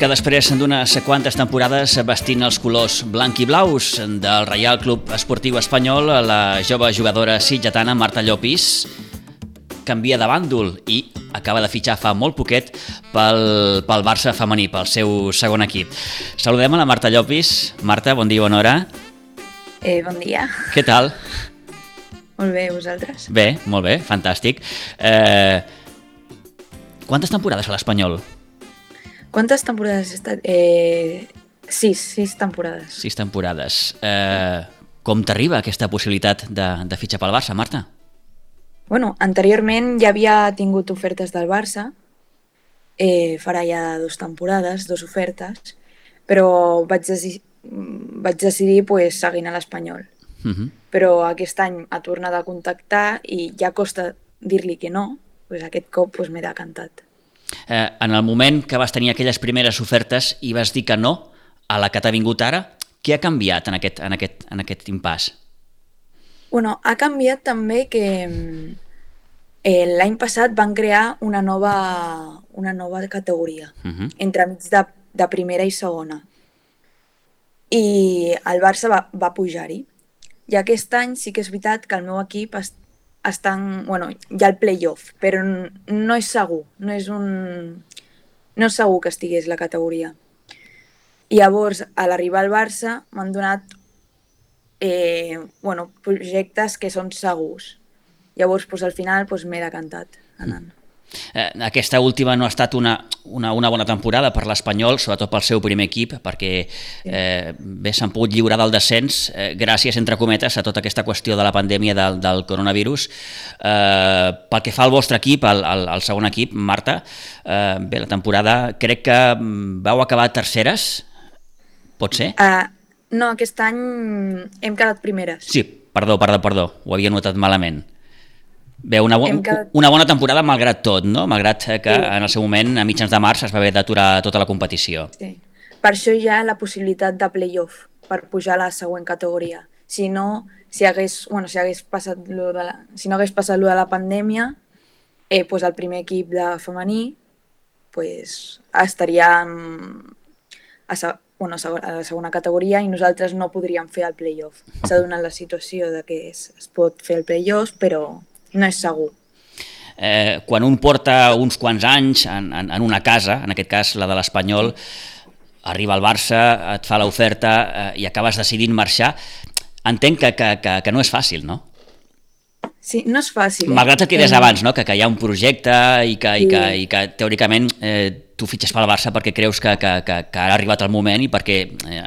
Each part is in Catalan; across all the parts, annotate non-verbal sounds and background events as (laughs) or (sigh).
Que després d'unes quantes temporades vestint els colors blanc i blaus del Reial Club Esportiu Espanyol, la jove jugadora sitgetana Marta Llopis canvia de bàndol i acaba de fitxar fa molt poquet pel, pel Barça femení, pel seu segon equip. Saludem a la Marta Llopis. Marta, bon dia, bona hora. Eh, bon dia. Què tal? Molt bé, vosaltres? Bé, molt bé, fantàstic. Eh, quantes temporades a l'Espanyol? Quantes temporades he estat? Eh, sis, sis temporades. Sis temporades. Eh, com t'arriba aquesta possibilitat de, de fitxar pel Barça, Marta? Bueno, anteriorment ja havia tingut ofertes del Barça, eh, farà ja dues temporades, dues ofertes, però vaig, deci vaig decidir pues, seguint a l'Espanyol. Uh Mhm. -huh. Però aquest any ha tornat a contactar i ja costa dir-li que no, pues aquest cop pues, m'he decantat. Eh, en el moment que vas tenir aquelles primeres ofertes i vas dir que no a la que t'ha vingut ara, què ha canviat en aquest, en aquest, en aquest impàs? Bueno, ha canviat també que mm, eh, l'any passat van crear una nova, una nova categoria Uh -huh. entre mig de, de primera i segona. I el Barça va, va pujar-hi. I aquest any sí que és veritat que el meu equip es, està en... Bueno, hi ha el playoff, però no és segur. No és un... No és segur que estigués la categoria. I llavors, a l'arribar al Barça, m'han donat eh, bueno, projectes que són segurs. Llavors, doncs, al final, doncs, m'he decantat anant. Eh, aquesta última no ha estat una, una, una bona temporada per l'Espanyol, sobretot pel seu primer equip, perquè eh, bé s'han pogut lliurar del descens eh, gràcies, entre cometes, a tota aquesta qüestió de la pandèmia del, del coronavirus. Eh, pel que fa al vostre equip, al, al, al segon equip, Marta, eh, bé, la temporada crec que mm, vau acabar terceres, pot ser? Uh, no, aquest any hem quedat primeres. Sí, perdó, perdó, perdó, ho havia notat malament. Bé, una, bo quedat- una bona temporada malgrat tot, no? Malgrat que Sí. en el seu moment, a mitjans de març, es va haver d'aturar tota la competició. Sí. Per això hi ha la possibilitat de playoff, per pujar a la següent categoria. Si no, si hagués, bueno, si hagués passat lo de la, si no hagués passat lo de la pandèmia, eh, pues el primer equip de femení pues, estaria en- a, se- bueno, a la segona categoria i nosaltres no podríem fer el playoff. S'ha donat la situació de que es, es pot fer el playoff, però no és segur. Eh, quan un porta uns quants anys en, en, en una casa, en aquest cas la de l'Espanyol, arriba al Barça, et fa l'oferta eh, i acabes decidint marxar, entenc que, que, que, que no és fàcil, no? Sí, no és fàcil. eh? Malgrat el que deies Eh, abans, no? que, que hi ha un projecte i que, i que, Sí. i que teòricament eh, tu fitxes pel Barça perquè creus que, que, que, que ha arribat el moment i perquè, eh,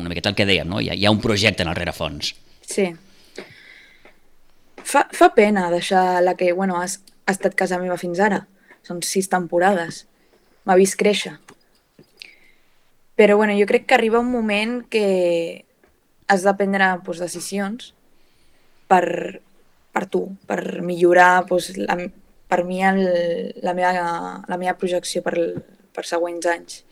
una miqueta el que dèiem, no? hi, ha, hi ha un projecte en el rerefons. Sí. Fa, fa pena deixar la que, bueno, has, ha estat casa meva fins ara. Són sis temporades. M'ha vist créixer. Però, bueno, jo crec que arriba un moment que has de prendre pues, decisions per, per tu, per millorar pues, la, per mi el, la, meva, la meva projecció per, per següents anys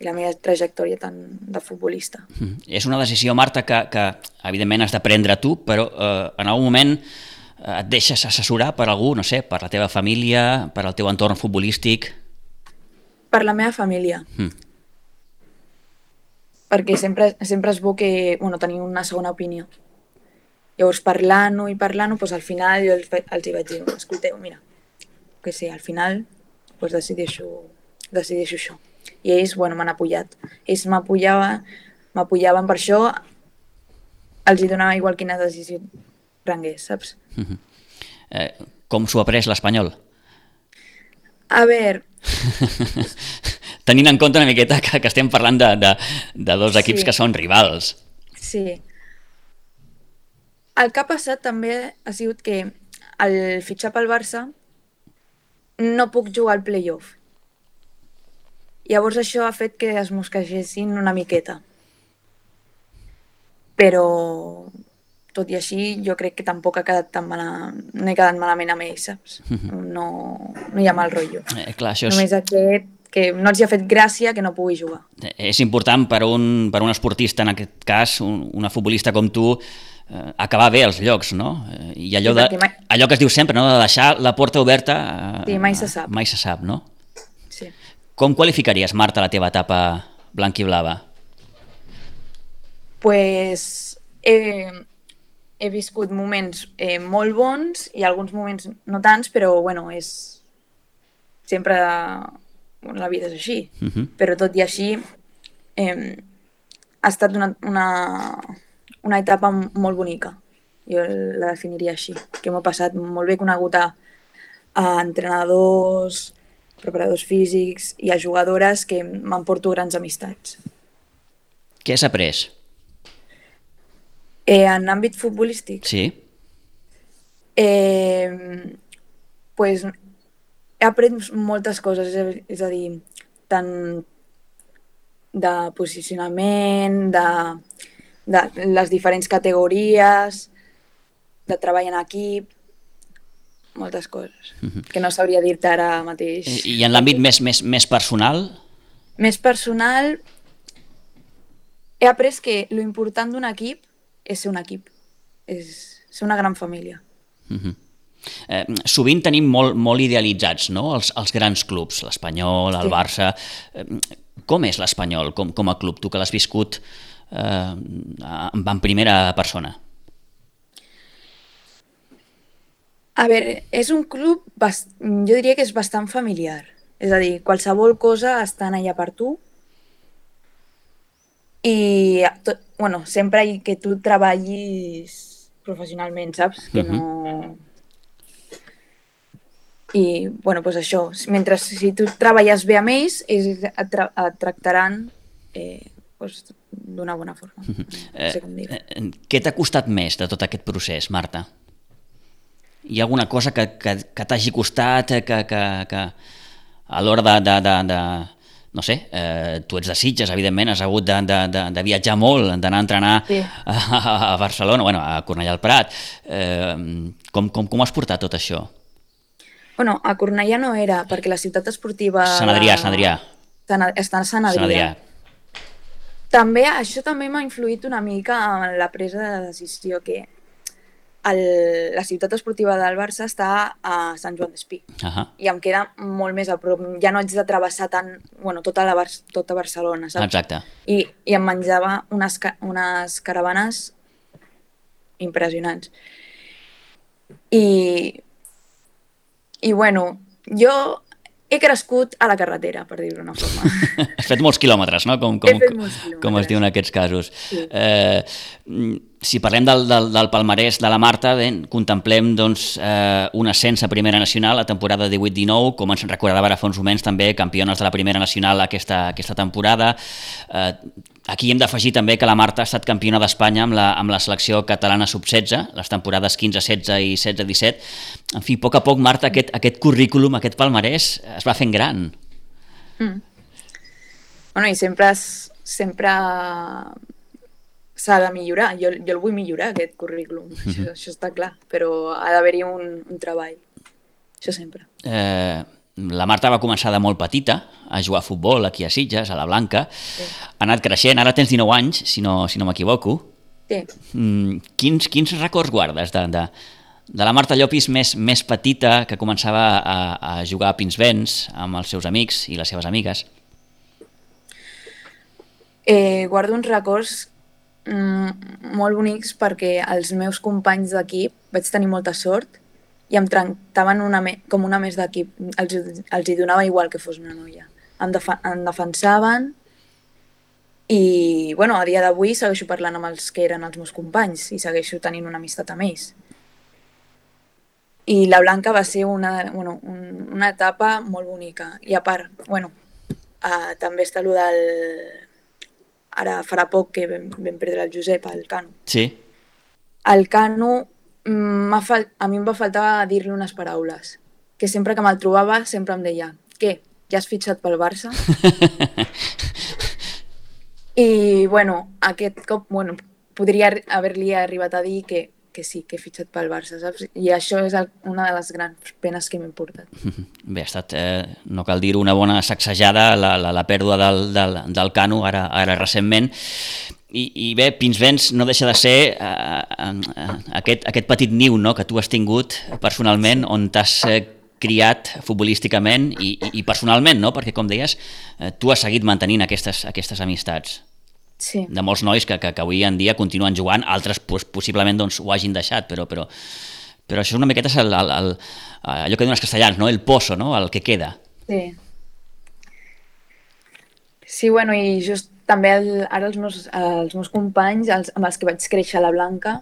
i la meva trajectòria tant de futbolista. Mm. És una decisió, Marta, que, que evidentment has de prendre tu, però eh, en algun moment eh, et deixes assessorar per algú, no sé, per la teva família, per al teu entorn futbolístic... Per la meva família. Mm. perquè sempre, sempre és bo que, bueno, tenir una segona opinió. Llavors, parlant-ho i parlant-ho, doncs, al final jo els, els hi vaig dir, escolteu, mira, que sí, al final doncs, decideixo, decideixo això. I ells, bueno, m'han apoyat. Ells m'apoyaven, m'apoyaven per això, els hi donava igual quina decisió prengués, saps? Eh, com s'ho ha pres l'Espanyol? A veure, (laughs) Tenint en compte una miqueta que, que estem parlant de, de, de dos equips Sí. que són rivals. Sí. El que ha passat també ha sigut que al fitxar pel Barça no puc jugar al playoff. Llavors això ha fet que es mosquegessin una miqueta. Però tot i així jo crec que tampoc ha quedat tan mala... no he quedat malament amb ells, saps? No, no hi ha mal rotllo. Eh, clar, això és, Només aquest que no els hi ha fet gràcia que no pugui jugar. és important per un, per un esportista, en aquest cas, un, una futbolista com tu, eh, acabar bé els llocs, no? Eh, I allò, Sí, de, mai- allò que es diu sempre, no? de deixar la porta oberta... Eh, Sí, mai se sap. Mai se sap, no? Sí. Com qualificaries, Marta, la teva etapa blanc i blava? pues, he, he viscut moments eh, molt bons i alguns moments no tants, però bueno, és sempre bueno, la vida és així. Uh -huh. Però tot i així eh, ha estat una, una, una etapa molt bonica. Jo la definiria així, que m'ho passat molt bé conegut a, a entrenadors, preparadors físics i a jugadores que m'emporto grans amistats. Què has après? Eh, en àmbit futbolístic, Sí. eh, pues, he après moltes coses, és a, és a dir, tant de posicionament, de, de les diferents categories, de treball en equip, moltes coses, que no sabria dir-te ara mateix. I, i en l'àmbit més, més, més personal? Més personal, he après que lo important d'un equip és ser un equip, és ser una gran família. Uh -huh. eh, sovint tenim molt, molt idealitzats no? els, els grans clubs, l'Espanyol, el Sí. Barça... Eh, com és l'Espanyol com, com a club? Tu que l'has viscut eh, en primera persona. A veure, és un club, bast... jo diria que és bastant familiar. És a dir, qualsevol cosa estan allà per tu i tot, bueno, sempre que tu treballis professionalment, saps? Que no... I, bueno, doncs això, mentre si tu treballes bé amb ells, ells et, tra et tractaran eh, doncs, d'una bona forma. No sé com dir-ho. eh, què t'ha costat més de tot aquest procés, Marta? Hi ha alguna cosa que, que, que t'hagi costat, eh, que, que, que a l'hora de, de, de, de... No sé, eh, tu ets de Sitges, evidentment, has hagut de, de, de, de viatjar molt, d'anar a entrenar Sí. a, a Barcelona, bueno, a Cornellà al Prat. Eh, com, com, com has portat tot això? Bueno, a Cornellà no era, perquè la ciutat esportiva... Sant Adrià, Sant Adrià. Sant Ad- Està a Sant Adrià. Sant Adrià. També, això també m'ha influït una mica en la presa de decisió que el, la ciutat esportiva del Barça està a Sant Joan d'Espí Ahà. i em queda molt més a prop. Ja no haig de travessar tant, bueno, tota, la Bar tota Barcelona, saps? Exacte. I, i em menjava unes, ca unes caravanes impressionants. I, i bueno, jo he crescut a la carretera, per dir-ho d'una forma. (laughs) Has fet molts quilòmetres, no? Com, com, quilòmetres. com es diu en aquests casos. Sí. Eh, si parlem del, del, del palmarès de la Marta, bé, contemplem doncs, eh, un ascens a Primera Nacional la temporada 18-19, com ens recordava ara fa uns moments també, campiones de la Primera Nacional aquesta, aquesta temporada. Eh, aquí hem d'afegir també que la Marta ha estat campiona d'Espanya amb, la, amb la selecció catalana sub-16, les temporades 15-16 i 16-17. En fi, a poc a poc, Marta, aquest, aquest currículum, aquest palmarès es va fent gran. Bueno, i sempre, sempre s'ha de millorar. Jo, jo el vull millorar, aquest currículum. això, això està clar, però ha d'haver-hi un, un treball. Això sempre. eh, la Marta va començar de molt petita a jugar a futbol aquí a Sitges, a la Blanca. Ha anat creixent, ara tens 19 anys, si no, si no m'equivoco. Sí. Mm, quins, quins records guardes de, de, de la Marta Llopis més, més petita que començava a, a jugar a Pinsbens amb els seus amics i les seves amigues? Eh, guardo uns records mm, molt bonics perquè els meus companys d'equip vaig tenir molta sort i em tractaven una me com una més d'equip. Els, els hi donava igual que fos una noia. Em, defa em defensaven i, bueno, a dia d'avui segueixo parlant amb els que eren els meus companys i segueixo tenint una amistat amb ells. I la Blanca va ser una, bueno, un, una etapa molt bonica. I a part, bueno, uh, també està allò del... Ara farà poc que vam, vam perdre el Josep, el Cano. Sí? El Cano, mm, fal... a mi em va faltar dir-li unes paraules. Que sempre que me'l trobava, sempre em deia què, ja has fitxat pel Barça? (laughs) I, bueno, aquest cop, bueno, podria haver-li arribat a dir que, que sí, que he fitxat pel Barça, saps? I això és el, una de les grans penes que m'he portat. (laughs) Bé, ha estat, eh, no cal dir una bona sacsejada la, la, la pèrdua del, del, del Cano ara, ara recentment. I, I bé, Pinsbens no deixa de ser eh, eh, aquest, aquest petit niu no?, que tu has tingut personalment, on t'has eh, criat futbolísticament i, i, i personalment, no? Perquè, com deies, eh, tu has seguit mantenint aquestes, aquestes amistats Sí. de molts nois que, que, que avui en dia continuen jugant, altres pues, possiblement doncs, ho hagin deixat, però, però, però això és una miqueta el, el, el, allò que diuen els castellans, no? el pozo, no? el que queda. Sí. Sí, bueno, i just també el, ara els meus, els meus companys, els, amb els que vaig créixer a la Blanca,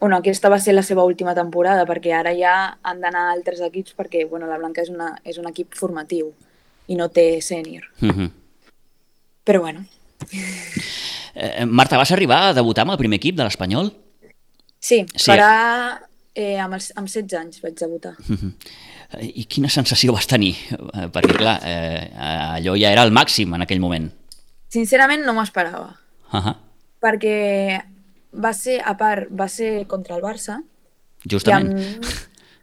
bueno, aquesta va ser la seva última temporada, perquè ara ja han d'anar a altres equips perquè bueno, la Blanca és, una, és un equip formatiu i no té sènior. Uh -huh. Però bueno, eh, Marta, vas arribar a debutar amb el primer equip de l'Espanyol? sí, Sí. farà... Eh, amb, els, amb 16 anys vaig debutar. Uh -huh. I quina sensació vas tenir? Eh, Perquè, clar, eh, allò ja era el màxim en aquell moment. Sincerament no m'ho esperava, Uh -huh. perquè va ser, a part, va ser contra el Barça, Justament. Amb...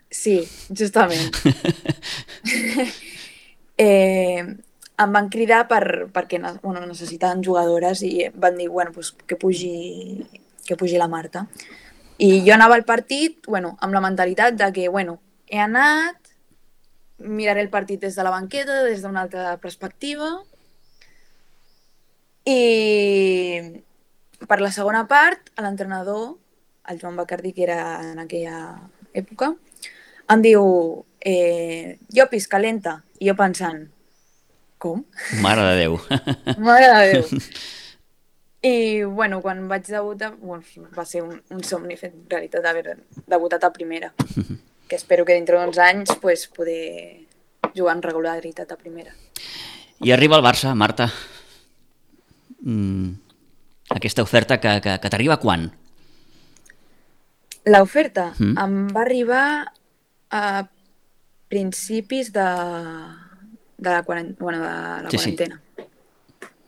Sí, justament. (laughs) (laughs) eh, em van cridar per, perquè bueno, necessitaven jugadores i van dir bueno, pues, que, pugi, que pugi la Marta. I jo anava al partit bueno, amb la mentalitat de que bueno, he anat, miraré el partit des de la banqueta, des d'una altra perspectiva i per la segona part, l'entrenador, el Joan Bacardí, que era en aquella època, em diu, eh, Llopis, calenta. I jo pensant, com? Mare de Déu. Mare de Déu. I, bueno, quan vaig debutar, bueno, va ser un, un somni fet realitat d'haver debutat a primera. (laughs) Que espero que dintre d'uns anys pues, poder jugar en regularitat a primera. I arriba el Barça, Marta. Mm, aquesta oferta que, que, que t'arriba quan? L'oferta Mm. em va arribar a principis de, de la, quarant... bueno, de la Sí, sí. quarantena.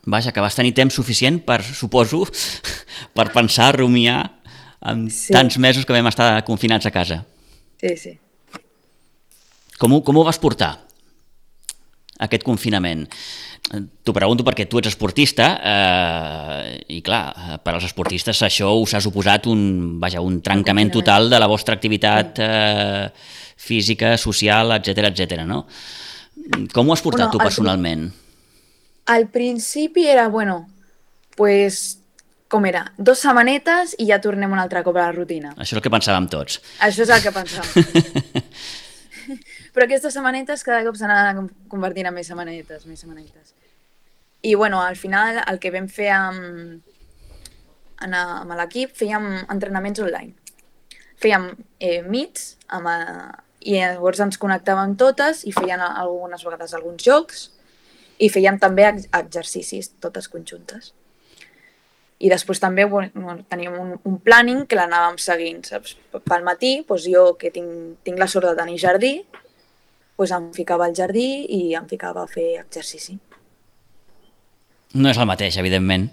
Vaja, que vas tenir temps suficient per, suposo, (laughs) per pensar, rumiar en Sí. tants mesos que vam estar confinats a casa. Sí, sí. Com ho, com ho vas portar, aquest confinament? T'ho pregunto perquè tu ets esportista eh, i clar, per als esportistes això us ha suposat un, vaja, un trencament total de la vostra activitat eh, física, social, etc etc. no? Com ho has portat Bueno, tu al personalment? Al principi era, bueno, pues, com era? Dos setmanetes i ja tornem un altre cop a la rutina. Això és el que pensàvem tots. Això és el que pensàvem. (laughs) Però aquestes setmanetes cada cop s'anaven convertint en més setmanetes, més setmanetes. I, bueno, al final el que vam fer amb, amb l'equip, fèiem entrenaments online. Fèiem eh, meets amb, i llavors ens connectàvem totes i feien algunes vegades alguns jocs i fèiem també ex- exercicis totes conjuntes. I després també bueno, teníem un, un planning que l'anàvem seguint. Saps? Pel matí, doncs jo, que tinc, tinc la sort de tenir jardí, doncs em ficava al jardí i em ficava a fer exercici. No és el mateix, evidentment.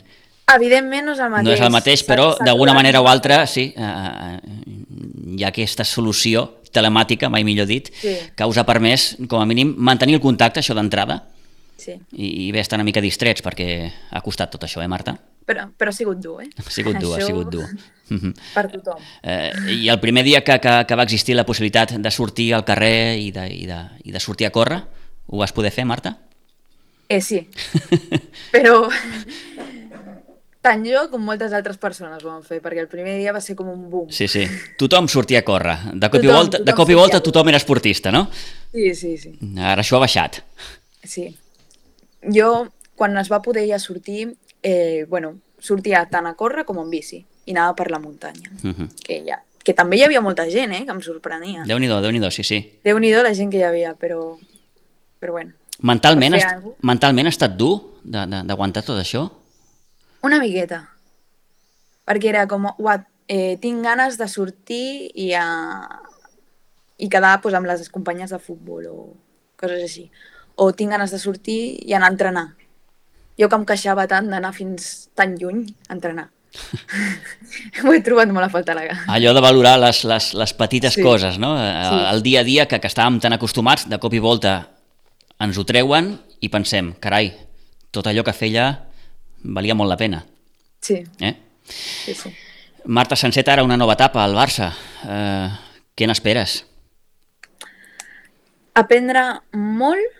Evidentment no és el mateix. No és el mateix, però d'alguna manera o altra, sí, eh, hi ha aquesta solució telemàtica, mai millor dit, Sí. que us ha permès, com a mínim, mantenir el contacte, això d'entrada, Sí, i, i bé estar una mica distrets, perquè ha costat tot això, eh, Marta? però, però ha sigut dur, eh? Ha sigut dur, ha Això sigut dur. (laughs) Per tothom. Eh, I el primer dia que, que, que va existir la possibilitat de sortir al carrer i de, i de, i de sortir a córrer, ho vas poder fer, Marta? Eh, sí, (laughs) però (laughs) tant jo com moltes altres persones ho van fer, perquè el primer dia va ser com un boom. Sí, sí. Tothom sortia a córrer. De cop i Tothom, volta, de cop i volta tothom era esportista, no? Sí, sí, sí. Ara això ha baixat. sí. Jo, quan es va poder ja sortir, eh, bueno, sortia tant a córrer com en bici i anava per la muntanya. Mhm. Que, ja, que també hi havia molta gent, eh, que em sorprenia. Déu-n'hi-do, déu nhi déu sí, sí. Déu-n'hi-do la gent que hi havia, però, però bueno. Mentalment, has, alguna mentalment ha estat dur d'aguantar tot això? Una miqueta. Perquè era com, uat, eh, tinc ganes de sortir i, a... i quedar pues, amb les companyes de futbol o coses així. O tinc ganes de sortir i anar a entrenar. Jo que em queixava tant d'anar fins tan lluny a entrenar. (laughs) M'ho he trobat molt a faltar la gana. Allò de valorar les, les, les petites Sí. coses, no? Eh, Sí. El dia a dia que, que estàvem tan acostumats, de cop i volta ens ho treuen i pensem, carai, tot allò que feia valia molt la pena. Sí, Eh? sí, sí. Marta s'enceta ara una nova etapa al Barça. Eh, què n'esperes? Aprendre molt,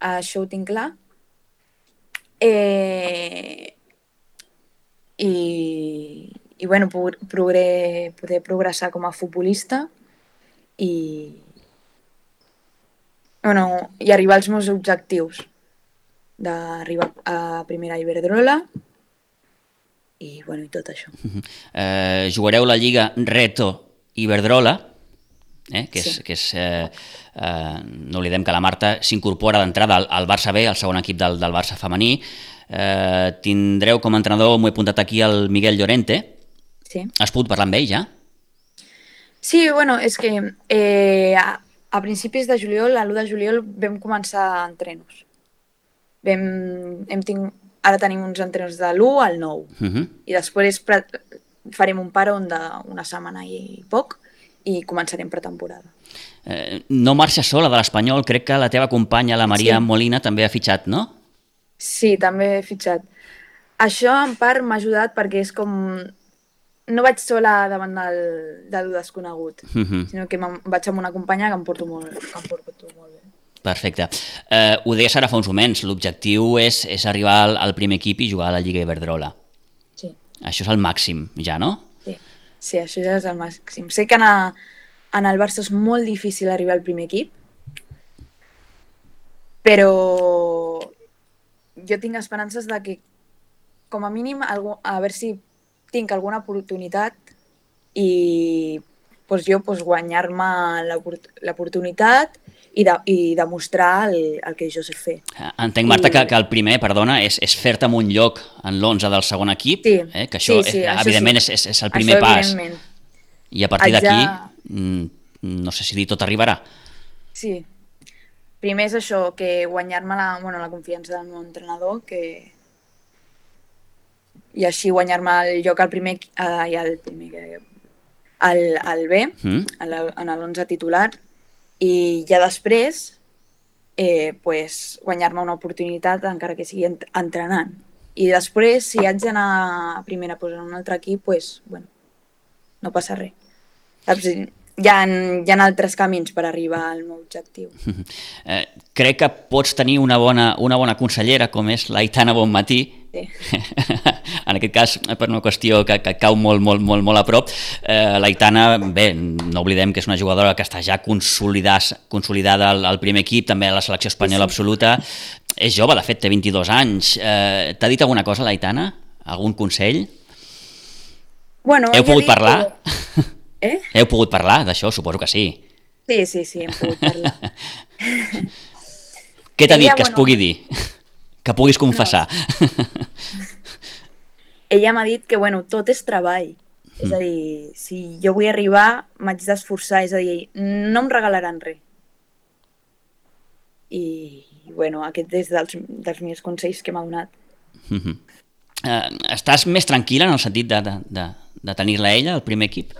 això ho tinc clar, eh, i, i bueno, progre, poder progressar com a futbolista i, bueno, i arribar als meus objectius d'arribar a primera Iberdrola i, bueno, i tot això. Uh -huh. eh, jugareu la Lliga Reto Iberdrola, eh, que és, sí. que és eh, eh, no oblidem que la Marta s'incorpora d'entrada al, al Barça B, al segon equip del, del Barça femení. Eh, tindreu com a entrenador, m'ho he apuntat aquí, el Miguel Llorente. Sí. Has pogut parlar amb ell ja? Sí, bueno, és que eh, a, a principis de juliol, a l'1 de juliol, vam començar entrenos. Vam, hem tingut, ara tenim uns entrenos de l'1 al 9 uh -huh. i després farem un paron d'una setmana i poc i començarem pretemporada. Eh, no marxa sola de l'Espanyol, crec que la teva companya, la Maria sí. Molina, també ha fitxat, no? Sí, també he fitxat. Això en part m'ha ajudat perquè és com... No vaig sola davant del, del desconegut, uh -huh. sinó que vaig amb una companya que em porto molt, que em porto molt bé. Perfecte. Eh, ho deies ara fa uns moments, l'objectiu és, és arribar al, al primer equip i jugar a la Lliga Iberdrola. Sí. Això és el màxim, ja, no? Sí, sí això ja és el màxim. Sé que en, a, en el Barça és molt difícil arribar al primer equip, però jo tinc esperances de que, com a mínim, algú, a veure si tinc alguna oportunitat i pues, jo pues, guanyar-me l'oportunitat i, de, i demostrar el, el que jo sé fer. Entenc, Marta, I... que, que el primer, perdona, és, és fer-te amb un lloc en l'11 del segon equip, sí. eh? que això, sí, sí, és, això evidentment, sí. és, és el primer això, pas. I a partir d'aquí, ja... Mm, no sé si dir tot arribarà. Sí. Primer és això, que guanyar-me la, bueno, la confiança del meu entrenador, que i així guanyar-me el lloc al primer, uh, i al primer al, al B, mm. en l'11 titular, i ja després eh, pues, guanyar-me una oportunitat encara que sigui entrenant. I després, si haig d'anar a primera pues, en un altre equip, pues, bueno, no passa res. Saps? Hi ha, hi ha altres camins per arribar al meu objectiu. (laughs) Eh, crec que pots tenir una bona, una bona consellera com és l'Aitana Bonmatí, Sí. (laughs) en aquest cas, per una qüestió que, que cau molt, molt, molt, molt a prop, eh, l'Aitana, bé, no oblidem que és una jugadora que està ja consolidada al, al primer equip, també a la selecció espanyola sí, sí. absoluta. És jove, de fet, té 22 anys. Eh, T'ha dit alguna cosa, l'Aitana? Algun consell? Bueno, Heu pogut parlar? Que... Eh? Heu pogut parlar d'això? Suposo que sí. Sí, sí, sí, hem pogut parlar. (laughs) Què t'ha dit que bueno, es pugui dir? Que puguis confessar. No. Ella m'ha dit que, bueno, tot és treball. Mm. És a dir, si jo vull arribar, m'haig d'esforçar, és a dir, no em regalaran res. I, bueno, aquest és dels, dels meus consells que m'ha donat. Mm -hmm. uh, estàs més tranquil·la en el sentit de, de, de, de tenir-la ella, el primer equip?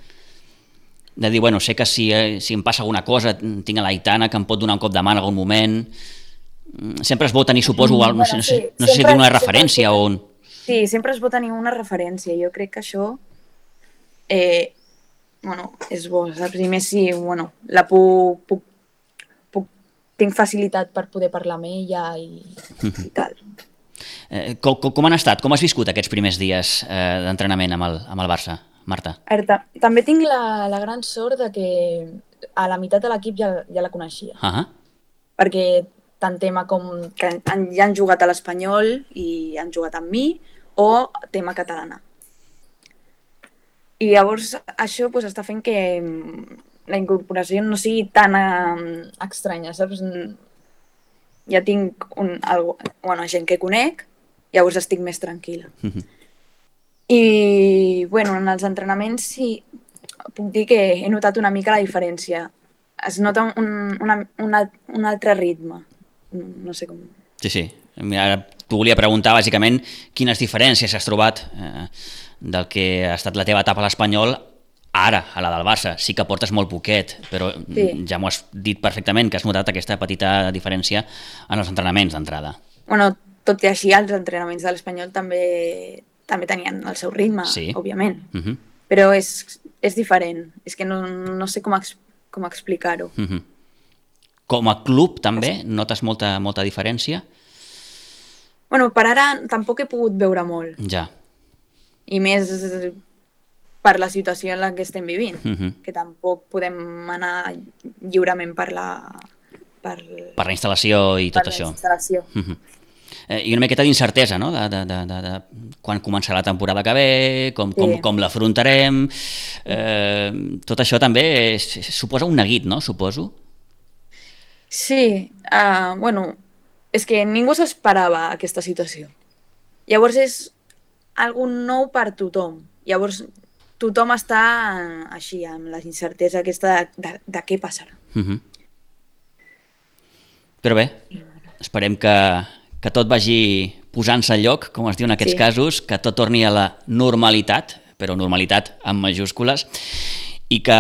De dir, bueno, sé que si, eh, si em passa alguna cosa tinc a l'Aitana que em pot donar un cop de mà en algun moment sempre es pot tenir, suposo, mm, no, sé, no, sé, no sé si dir una referència o un... Sí, sempre es pot tenir una referència. Jo crec que això eh, bueno, és bo, saps? I més si, bueno, la puc, puc, puc, tinc facilitat per poder parlar amb ella i, i (laughs) tal. Eh, com, com han estat? Com has viscut aquests primers dies eh, d'entrenament amb, el, amb el Barça, Marta? A veure, també tinc la, la gran sort de que a la meitat de l'equip ja, ja la coneixia. Uh -huh. Perquè tant tema com que han, ja han jugat a l'Espanyol i han jugat amb mi, o tema catalana. I llavors això pues, està fent que mm, la incorporació no sigui tan eh, estranya, saps? Ja tinc un, algo, bueno, gent que conec, llavors estic més tranquil·la. Mm -hmm. I, bueno, en els entrenaments sí, puc dir que he notat una mica la diferència. Es nota un, una, una, un altre ritme no sé com... Sí, sí. Ara t'ho volia preguntar, bàsicament, quines diferències has trobat eh, del que ha estat la teva etapa a l'Espanyol ara, a la del Barça. Sí que portes molt poquet, però sí. ja m'ho has dit perfectament, que has notat aquesta petita diferència en els entrenaments d'entrada. Bueno, tot i així, els entrenaments de l'Espanyol també també tenien el seu ritme, sí. òbviament. Uh -huh. Però és, és diferent. És que no, no sé com, ex, com explicar-ho. Uh -huh Com a club també notes molta, molta diferència? Bueno, per ara tampoc he pogut veure molt. Ja. I més per la situació en la que estem vivint, Uh -huh. que tampoc podem anar lliurement per la, per, Per la instal·lació i tot per això. la instal·lació. Uh -huh. eh, I una miqueta d'incertesa, no?, de, de, de, de, de quan començarà la temporada que ve, com, com, Sí. com l'afrontarem... Eh, tot això també és, suposa un neguit, no?, suposo. Sí, uh, bueno, és que ningú s'esperava aquesta situació. Llavors és algo nou per tothom. Llavors tothom està eh, així, amb la incertesa aquesta de, de, de què passarà. Uh -huh. Però bé, esperem que, que tot vagi posant-se al lloc, com es diu en aquests Sí. casos, que tot torni a la normalitat, però normalitat amb majúscules, i que,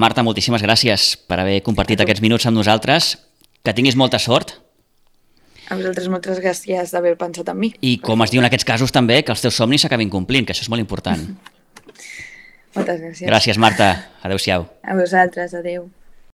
Marta, moltíssimes gràcies per haver compartit aquests minuts amb nosaltres, que tinguis molta sort, A vosaltres moltes gràcies d'haver pensat en mi. i com es diu en aquests casos també, que els teus somnis s'acabin complint, que això és molt important. (laughs) Moltes gràcies. Gràcies, Marta. Adéu-siau. A vosaltres, adeu.